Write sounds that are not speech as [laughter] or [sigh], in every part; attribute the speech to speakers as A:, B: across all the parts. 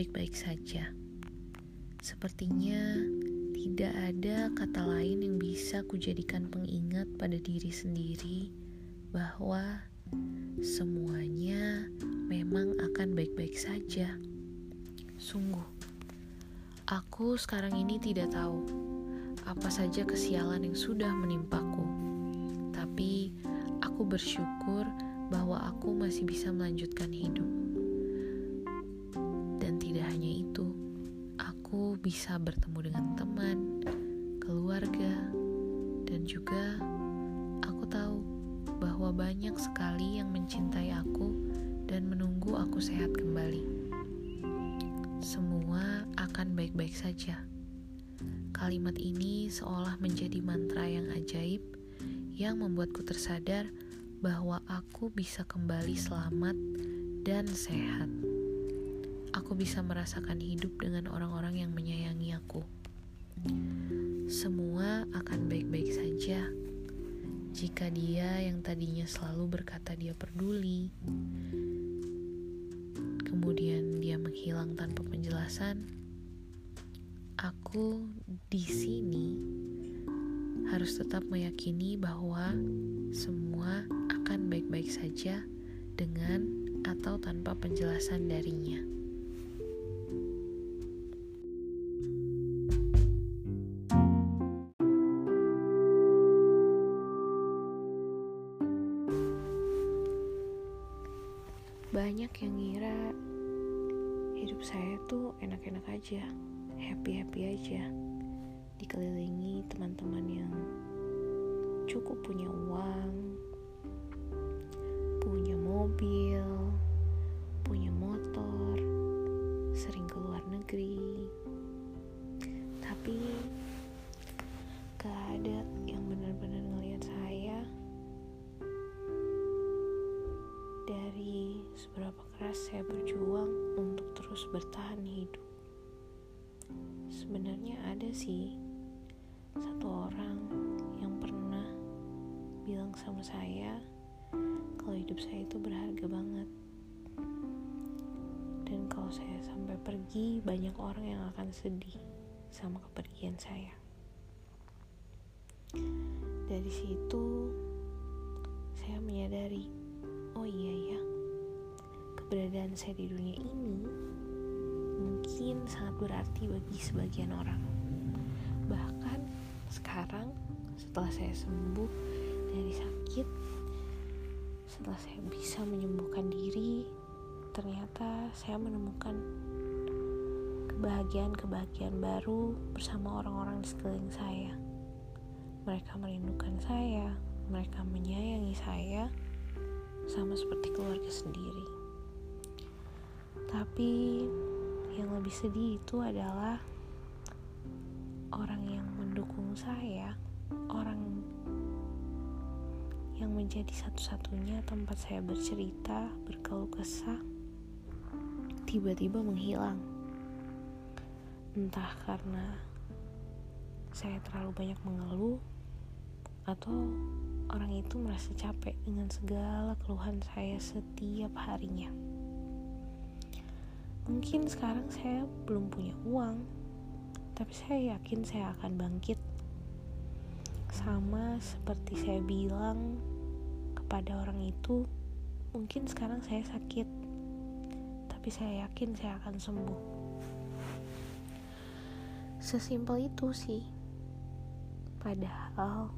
A: baik-baik saja. Sepertinya tidak ada kata lain yang bisa kujadikan pengingat pada diri sendiri bahwa semuanya memang akan baik-baik saja. Sungguh, aku sekarang ini tidak tahu apa saja kesialan yang sudah menimpaku, tapi aku bersyukur bahwa aku masih bisa melanjutkan hidup. Bisa bertemu dengan teman, keluarga, dan juga aku tahu bahwa banyak sekali yang mencintai aku dan menunggu aku sehat kembali semua akan baik-baik saja. Kalimat ini seolah menjadi mantra yang ajaib yang membuatku tersadar bahwa aku bisa kembali selamat dan sehat. Aku bisa merasakan hidup dengan orang-orang yang menyayangi aku. Semua akan baik-baik saja jika dia yang tadinya selalu berkata dia peduli, kemudian dia menghilang tanpa penjelasan, aku di sini harus tetap meyakini bahwa semua akan baik-baik saja dengan atau tanpa penjelasan darinya. Saya berjuang untuk terus bertahan hidup. Sebenarnya ada sih satu orang yang pernah bilang sama saya kalau hidup saya itu berharga banget. Dan kalau saya sampai pergi, banyak orang yang akan sedih sama kepergian saya. Dari situ saya menyadari, oh iya ya, keberadaan saya di dunia ini mungkin sangat berarti bagi sebagian orang. Bahkan sekarang setelah saya sembuh dari sakit, setelah saya bisa menyembuhkan diri, ternyata saya menemukan kebahagiaan-kebahagiaan baru bersama orang-orang di sekeliling saya. Mereka merindukan saya, mereka menyayangi saya, sama seperti keluarga sendiri. Tapi yang lebih sedih itu adalah orang yang mendukung saya, orang yang menjadi satu-satunya tempat saya bercerita, berkeluh kesah, tiba-tiba menghilang. Entah karena saya terlalu banyak mengeluh atau orang itu merasa capek dengan segala keluhan saya setiap harinya. Mungkin sekarang saya belum punya uang, tapi saya yakin saya akan bangkit. Sama seperti saya bilang kepada orang itu, mungkin sekarang saya sakit, tapi saya yakin saya akan sembuh. Sesimpel itu sih. Padahal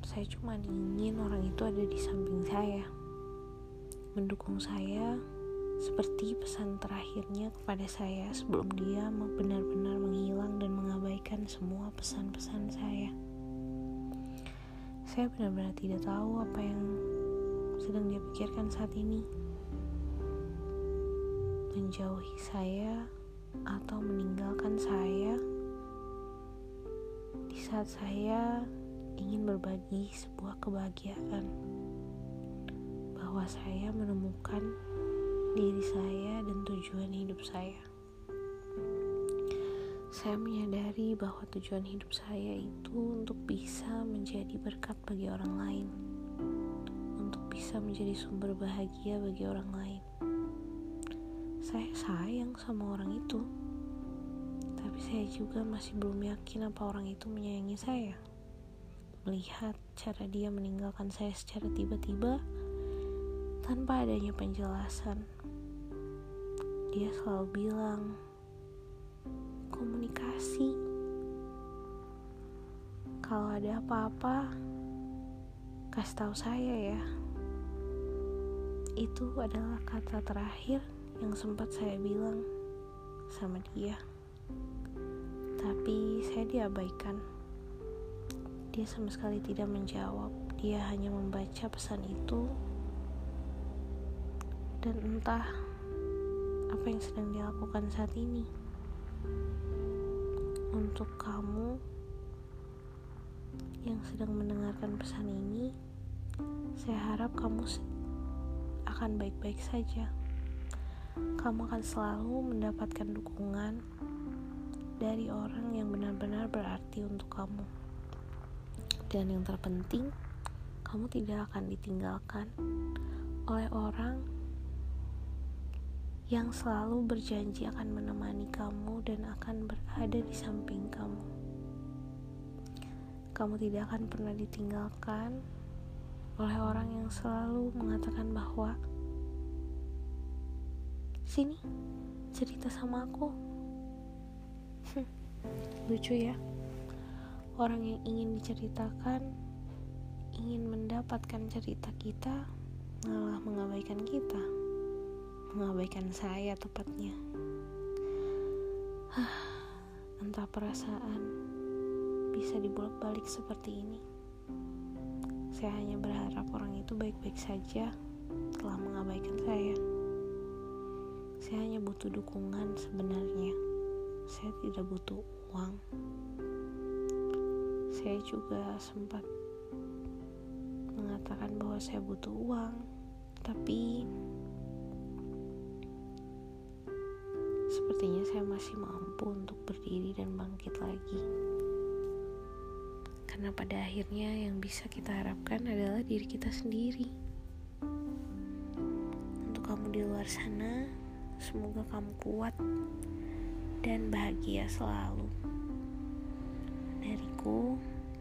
A: saya cuma ingin orang itu ada di samping saya, mendukung saya seperti pesan terakhirnya kepada saya sebelum dia benar-benar menghilang dan mengabaikan semua pesan-pesan saya. Saya benar-benar tidak tahu apa yang sedang dia pikirkan saat ini. Menjauhi saya atau meninggalkan saya di saat saya ingin berbagi sebuah kebahagiaan bahwa saya menemukan diri saya dan tujuan hidup saya. Saya menyadari bahwa tujuan hidup saya itu untuk bisa menjadi berkat bagi orang lain, untuk bisa menjadi sumber bahagia bagi orang lain. saya sayang sama orang itu. Tapi saya juga masih belum yakin apa orang itu menyayangi saya. Melihat cara dia meninggalkan saya secara tiba-tiba tanpa adanya penjelasan. Dia selalu bilang, komunikasi. Kalau ada apa-apa, kasih tahu saya ya. Itu adalah kata terakhir yang sempat saya bilang sama dia. Tapi saya diabaikan. Dia sama sekali tidak menjawab. Dia hanya membaca pesan itu dan entah apa yang sedang dilakukan saat ini. Untuk kamu yang sedang mendengarkan pesan ini, saya harap kamu akan baik-baik saja. Kamu akan selalu mendapatkan dukungan dari orang yang benar-benar berarti untuk kamu. Dan yang terpenting, kamu tidak akan ditinggalkan oleh orang yang selalu berjanji akan menemani kamu dan akan berada di samping kamu. Kamu tidak akan pernah ditinggalkan oleh orang yang selalu mengatakan bahwa sini cerita sama aku. [laughs] Lucu ya. Orang yang ingin diceritakan ingin mendapatkan cerita kita malah mengabaikan kita mengabaikan saya tepatnya. Entah perasaan bisa dibolak-balik seperti ini. Saya hanya berharap orang itu baik-baik saja telah mengabaikan saya. Saya hanya butuh dukungan sebenarnya. Saya tidak butuh uang. Saya juga sempat mengatakan bahwa saya butuh uang, tapi Sepertinya saya masih mampu untuk berdiri dan bangkit lagi. Karena pada akhirnya yang bisa kita harapkan adalah diri kita sendiri. Untuk kamu di luar sana, semoga kamu kuat dan bahagia selalu. Dariku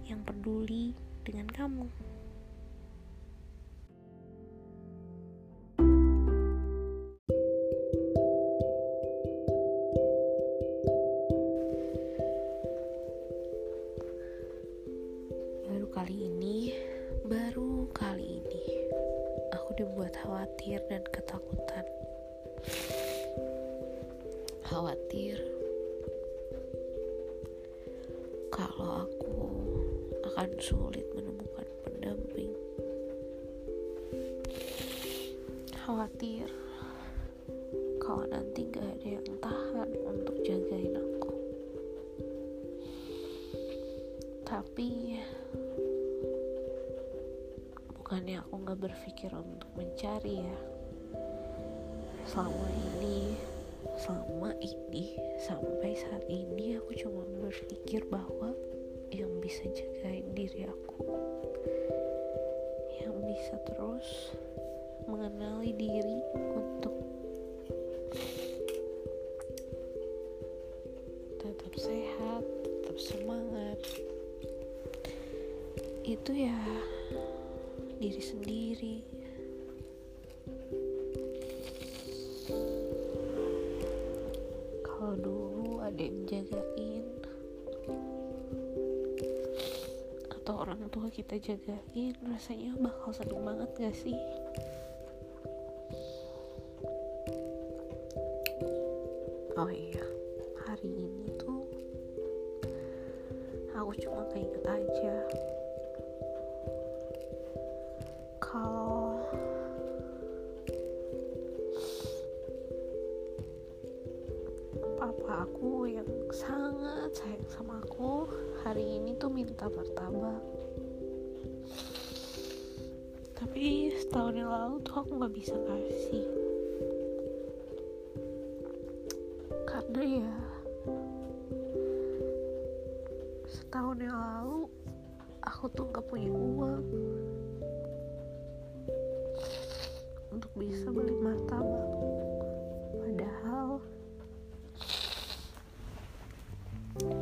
A: yang peduli dengan kamu. Kalau aku akan sulit menemukan pendamping. Khawatir kalau nanti gak ada yang tahan untuk jagain aku. Tapi bukannya aku gak berpikir untuk mencari ya selama ini selama ini sampai saat ini aku cuma berpikir bahwa yang bisa jagain diri aku yang bisa terus mengenali diri untuk tetap sehat tetap semangat itu ya diri sendiri. Kita jagain, rasanya bakal seneng banget gak sih? Oh iya, hari ini tuh aku cuma keinget aja. Kalau papa aku yang sangat sayang sama aku hari ini tuh minta martabak setahun yang lalu tuh aku nggak bisa kasih. Karena ya setahun yang lalu aku tuh nggak punya uang untuk bisa beli martabak. Padahal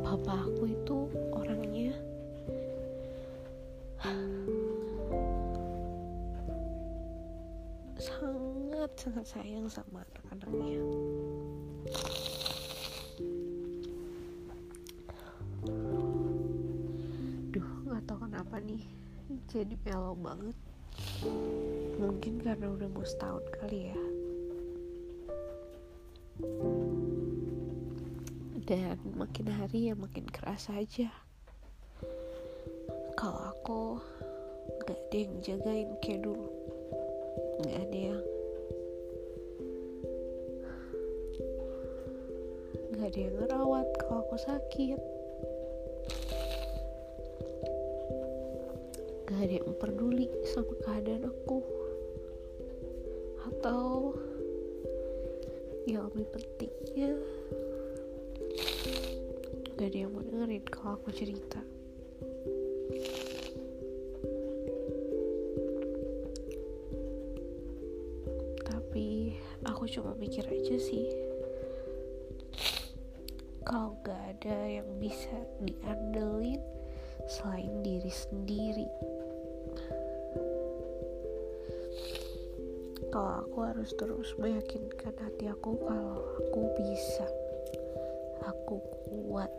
A: papa aku itu orang sangat sayang sama anak-anaknya. Duh nggak tahu kenapa nih. Jadi melo banget. Mungkin karena udah mau setahun kali ya. Dan makin hari ya makin keras aja. Kalau aku nggak ada yang jagain kayak dulu. Nggak ada yang yang ngerawat kalau aku sakit. Nggak ada yang peduli sama keadaan aku. Atau yang lebih pentingnya. Gak ada yang mau dengerin kalau aku cerita. Tapi aku cuma mikir aja sih ada yang bisa diandelin selain diri sendiri. Kalau aku harus terus meyakinkan hati aku kalau aku bisa aku kuat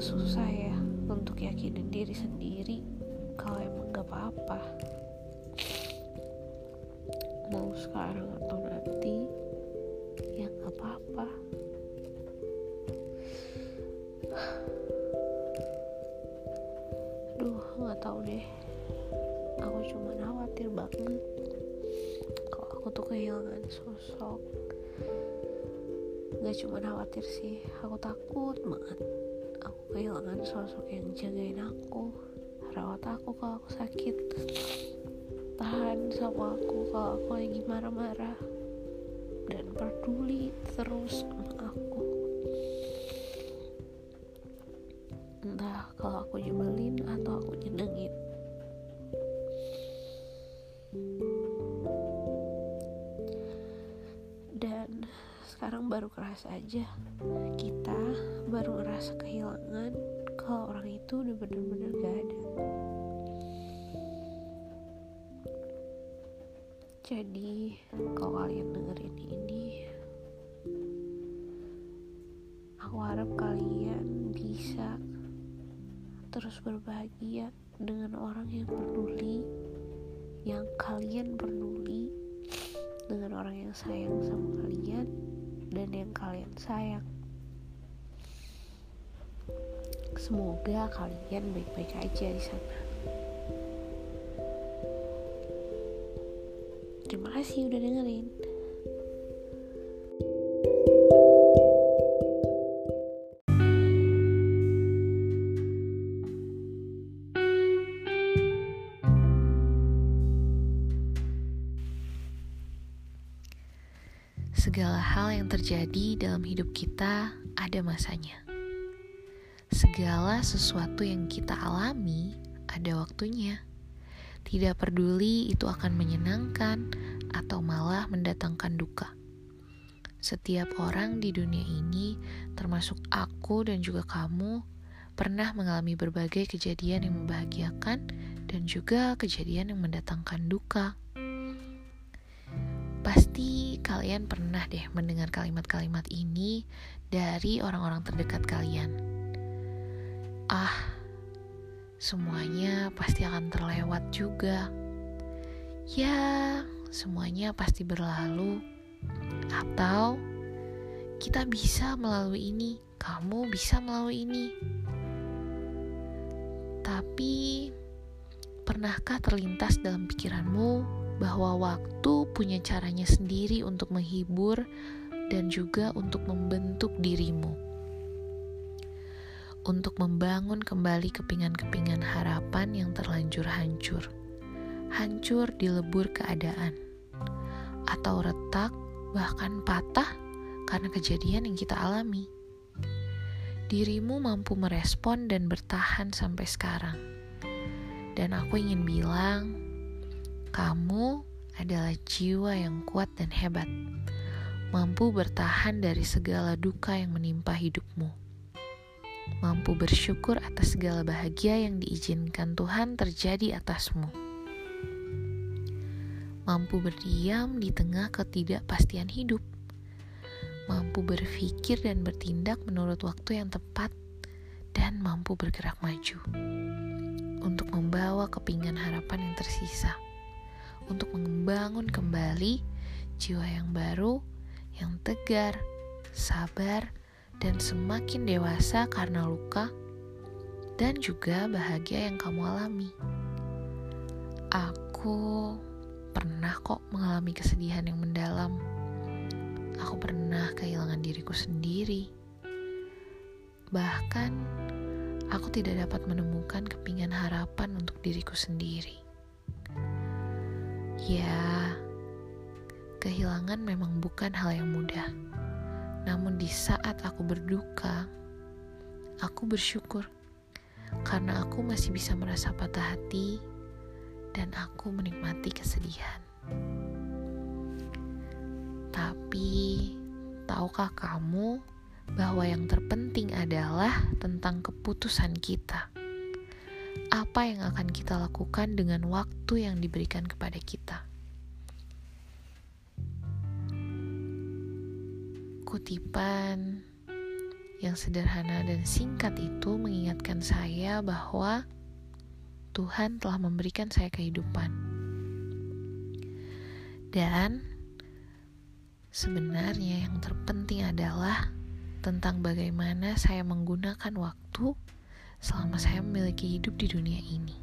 A: susah ya untuk yakinin diri sendiri kalau emang gak apa-apa. Mau sekarang atau nanti ya gak apa-apa. Duh gak tahu deh. Aku cuma khawatir banget kalau aku tuh kehilangan sosok. Gak cuma khawatir sih aku takut banget sosok yang jagain aku rawat aku kalau aku sakit tahan sama aku kalau aku lagi marah-marah dan peduli terus sama aku. Entah kalau aku nyebelin atau aku nyenengin dan sekarang baru kerasa aja jadi kalau kalian dengerin ini aku harap kalian bisa terus berbahagia dengan orang yang peduli yang kalian peduli dengan orang yang sayang sama kalian dan yang kalian sayang. Semoga kalian baik-baik aja di sana terima kasih udah dengerin
B: Segala hal yang terjadi dalam hidup kita ada masanya. Segala sesuatu yang kita alami ada waktunya. Tidak peduli itu akan menyenangkan atau malah mendatangkan duka. Setiap orang di dunia ini, termasuk aku dan juga kamu, pernah mengalami berbagai kejadian yang membahagiakan dan juga kejadian yang mendatangkan duka. Pasti kalian pernah deh mendengar kalimat-kalimat ini dari orang-orang terdekat kalian. Ah, semuanya pasti akan terlewat juga. Ya, semuanya pasti berlalu. Atau kita bisa melalui ini, kamu bisa melalui ini. Tapi, pernahkah terlintas dalam pikiranmu bahwa waktu punya caranya sendiri untuk menghibur dan juga untuk membentuk dirimu. Untuk membangun kembali kepingan-kepingan harapan yang terlanjur hancur.
A: hancur dilebur keadaan, atau retak, bahkan patah karena kejadian yang kita alami. Dirimu mampu merespon dan bertahan sampai sekarang, dan aku ingin bilang, kamu adalah jiwa yang kuat dan hebat, mampu bertahan dari segala duka yang menimpa hidupmu, mampu bersyukur atas segala bahagia yang diizinkan Tuhan terjadi atasmu, mampu berdiam di tengah ketidakpastian hidup, mampu berpikir dan bertindak menurut waktu yang tepat, dan mampu bergerak maju untuk membawa kepingan harapan yang tersisa. Untuk membangun kembali jiwa yang baru, yang tegar, sabar, dan semakin dewasa karena luka, dan juga bahagia yang kamu alami. Aku pernah kok mengalami kesedihan yang mendalam. Aku pernah kehilangan diriku sendiri. Bahkan, aku tidak dapat menemukan kepingan harapan untuk diriku sendiri. Ya, kehilangan memang bukan hal yang mudah. Namun di saat aku berduka, aku bersyukur karena aku masih bisa merasa patah hati dan aku menikmati kesedihan. Tapi, tahukah kamu bahwa yang terpenting adalah tentang keputusan kita? apa yang akan kita lakukan dengan waktu yang diberikan kepada kita. Kutipan yang sederhana dan singkat itu mengingatkan saya bahwa Tuhan telah memberikan saya kehidupan. Dan sebenarnya yang terpenting adalah tentang bagaimana saya menggunakan waktu selama saya memiliki hidup di dunia ini.